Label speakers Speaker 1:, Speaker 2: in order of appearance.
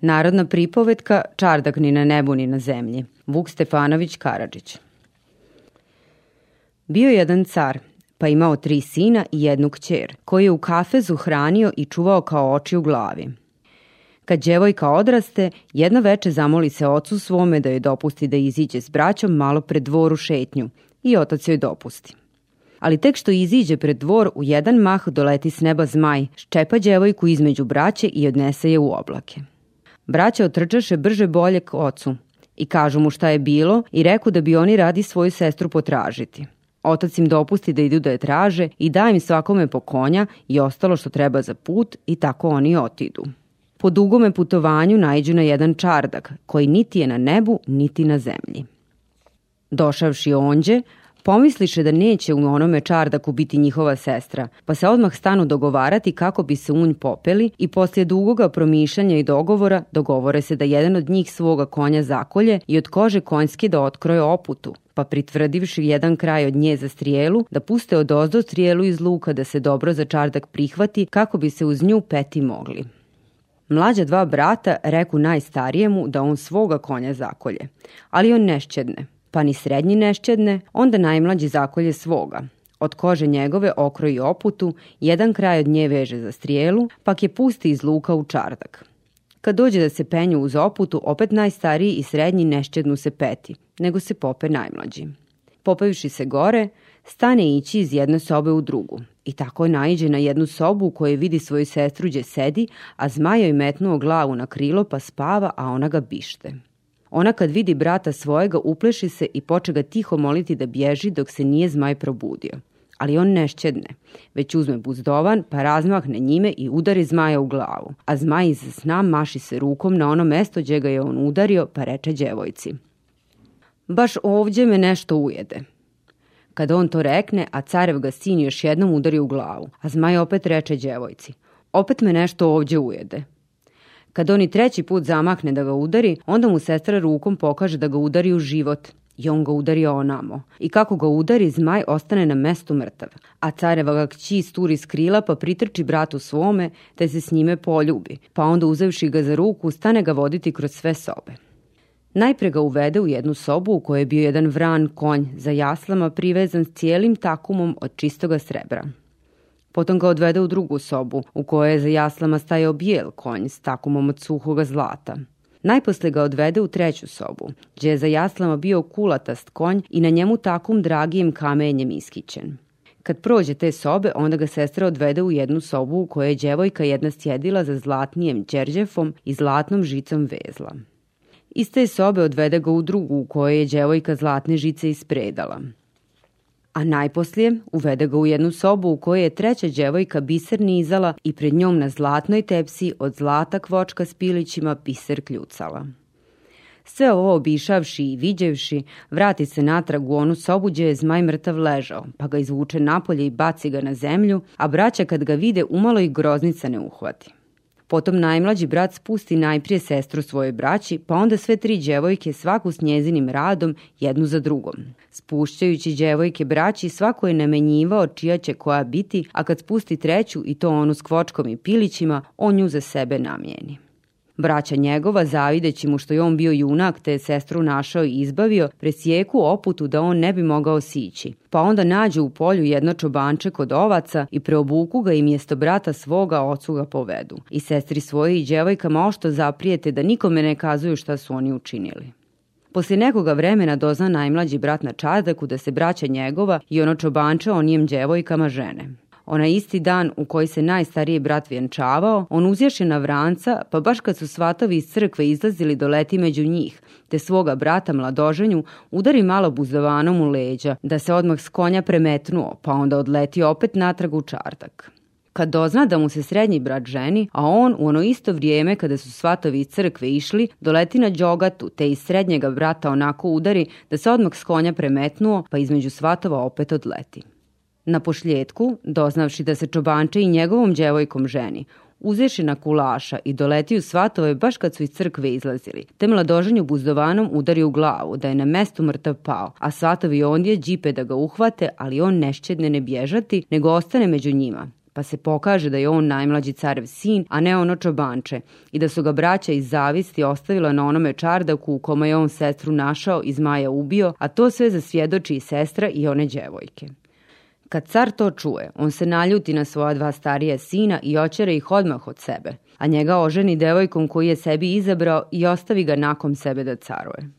Speaker 1: Narodna pripovetka Čardak ni na nebu ni na zemlji. Vuk Stefanović Karadžić. Bio jedan car, pa imao tri sina i jednu kćer, koji je u kafezu hranio i čuvao kao oči u glavi. Kad djevojka odraste, jedno veče zamoli se ocu svome da joj dopusti da iziđe s braćom malo pred dvoru šetnju i otac joj dopusti. Ali tek što iziđe pred dvor, u jedan mah doleti s neba zmaj, ščepa djevojku između braće i odnese je u oblake. Braća otrčaše brže bolje k ocu i kažu mu šta je bilo i reku da bi oni radi svoju sestru potražiti. Otac im dopusti da idu da je traže i da im svakome po konja i ostalo što treba za put i tako oni otidu. Po dugome putovanju najđu na jedan čardak, koji niti je na nebu, niti na zemlji. Došavši onđe, pomisliše da neće u onome čardaku biti njihova sestra, pa se odmah stanu dogovarati kako bi se unj popeli i poslije dugoga promišljanja i dogovora dogovore se da jedan od njih svoga konja zakolje i od kože konjske da otkroje oputu, pa pritvrdivši jedan kraj od nje za strijelu, da puste od ozdo strijelu iz luka da se dobro za čardak prihvati kako bi se uz nju peti mogli. Mlađa dva brata reku najstarijemu da on svoga konja zakolje, ali on nešćedne, pa ni srednji nešćedne, onda najmlađi zakolje svoga. Od kože njegove okroji oputu, jedan kraj od nje veže za strijelu, pak je pusti iz luka u čardak. Kad dođe da se penju uz oputu, opet najstariji i srednji nešćednu se peti, nego se pope najmlađi. Popavivši se gore, stane ići iz jedne sobe u drugu. I tako je naiđe na jednu sobu u kojoj vidi svoju sestru gdje sedi, a zmaja joj metnuo glavu na krilo pa spava, a ona ga bište. Ona kad vidi brata svojega upleši se i poče ga tiho moliti da bježi dok se nije zmaj probudio. Ali on ne šćedne, već uzme buzdovan pa razmahne njime i udari zmaja u glavu, a zmaj iz sna maši se rukom na ono mesto gdje ga je on udario pa reče djevojci. Baš ovdje me nešto ujede. Kada on to rekne, a carev ga sin još jednom udari u glavu, a zmaj opet reče djevojci. Opet me nešto ovdje ujede. Kad on i treći put zamahne da ga udari, onda mu sestra rukom pokaže da ga udari u život i on ga udari onamo. I kako ga udari, zmaj ostane na mestu mrtav. A careva ga kći sturi s krila pa pritrči bratu svome, te se s njime poljubi. Pa onda uzevši ga za ruku, stane ga voditi kroz sve sobe. Najpre ga uvede u jednu sobu u kojoj je bio jedan vran konj za jaslama privezan s cijelim takumom od čistoga srebra. Potom ga odvede u drugu sobu, u kojoj je za jaslama stajao bijel konj s takumom od suhoga zlata. Najposle ga odvede u treću sobu, gdje je za jaslama bio kulatast konj i na njemu takum dragijim kamenjem iskićen. Kad prođe te sobe, onda ga sestra odvede u jednu sobu u kojoj je djevojka jedna sjedila za zlatnijem đerđefom i zlatnom žicom vezla. Iz te sobe odvede ga u drugu u kojoj je djevojka zlatne žice ispredala a najposlije uvede ga u jednu sobu u kojoj je treća djevojka biser nizala i pred njom na zlatnoj tepsi od zlata kvočka s pilićima biser kljucala. Sve ovo obišavši i viđevši, vrati se natrag u onu sobu gdje je zmaj mrtav ležao, pa ga izvuče napolje i baci ga na zemlju, a braća kad ga vide umalo i groznica ne uhvati. Potom najmlađi brat spusti najprije sestru svojoj braći, pa onda sve tri djevojke svaku s njezinim radom, jednu za drugom. Spušćajući djevojke braći, svako je namenjivao čija će koja biti, a kad spusti treću i to onu s kvočkom i pilićima, on nju za sebe namijeni. Braća njegova, zavideći mu što je on bio junak te je sestru našao i izbavio, presjeku oputu da on ne bi mogao sići. Pa onda nađu u polju jedno čobanče kod ovaca i preobuku ga i mjesto brata svoga ocu ga povedu. I sestri svoje i djevojkama ošto zaprijete da nikome ne kazuju šta su oni učinili. Poslije nekoga vremena dozna najmlađi brat na čardaku da se braća njegova i ono čobanče onijem djevojkama žene. Ona isti dan u koji se najstariji brat vjenčavao, on uzješe na vranca, pa baš kad su svatovi iz crkve izlazili doleti među njih, te svoga brata mladoženju udari malo buzdovanom u leđa, da se odmah s konja premetnuo, pa onda odleti opet natrag u čardak. Kad dozna da mu se srednji brat ženi, a on u ono isto vrijeme kada su svatovi iz crkve išli, doleti na džogatu, te iz srednjega brata onako udari da se odmah s konja premetnuo, pa između svatova opet odleti. Na pošljetku, doznavši da se čobanče i njegovom djevojkom ženi, uzeši na kulaša i doleti u svatove baš kad su iz crkve izlazili, te mladoženju buzdovanom udari u glavu da je na mestu mrtav pao, a svatovi ondje džipe da ga uhvate, ali on nešćedne ne bježati, nego ostane među njima, pa se pokaže da je on najmlađi carev sin, a ne ono čobanče, i da su ga braća iz zavisti ostavila na onome čardaku u kome je on sestru našao i zmaja ubio, a to sve zasvjedoči i sestra i one djevojke. Kad car to čuje, on se naljuti na svoja dva starija sina i oćere ih odmah od sebe, a njega oženi devojkom koji je sebi izabrao i ostavi ga nakon sebe da caruje.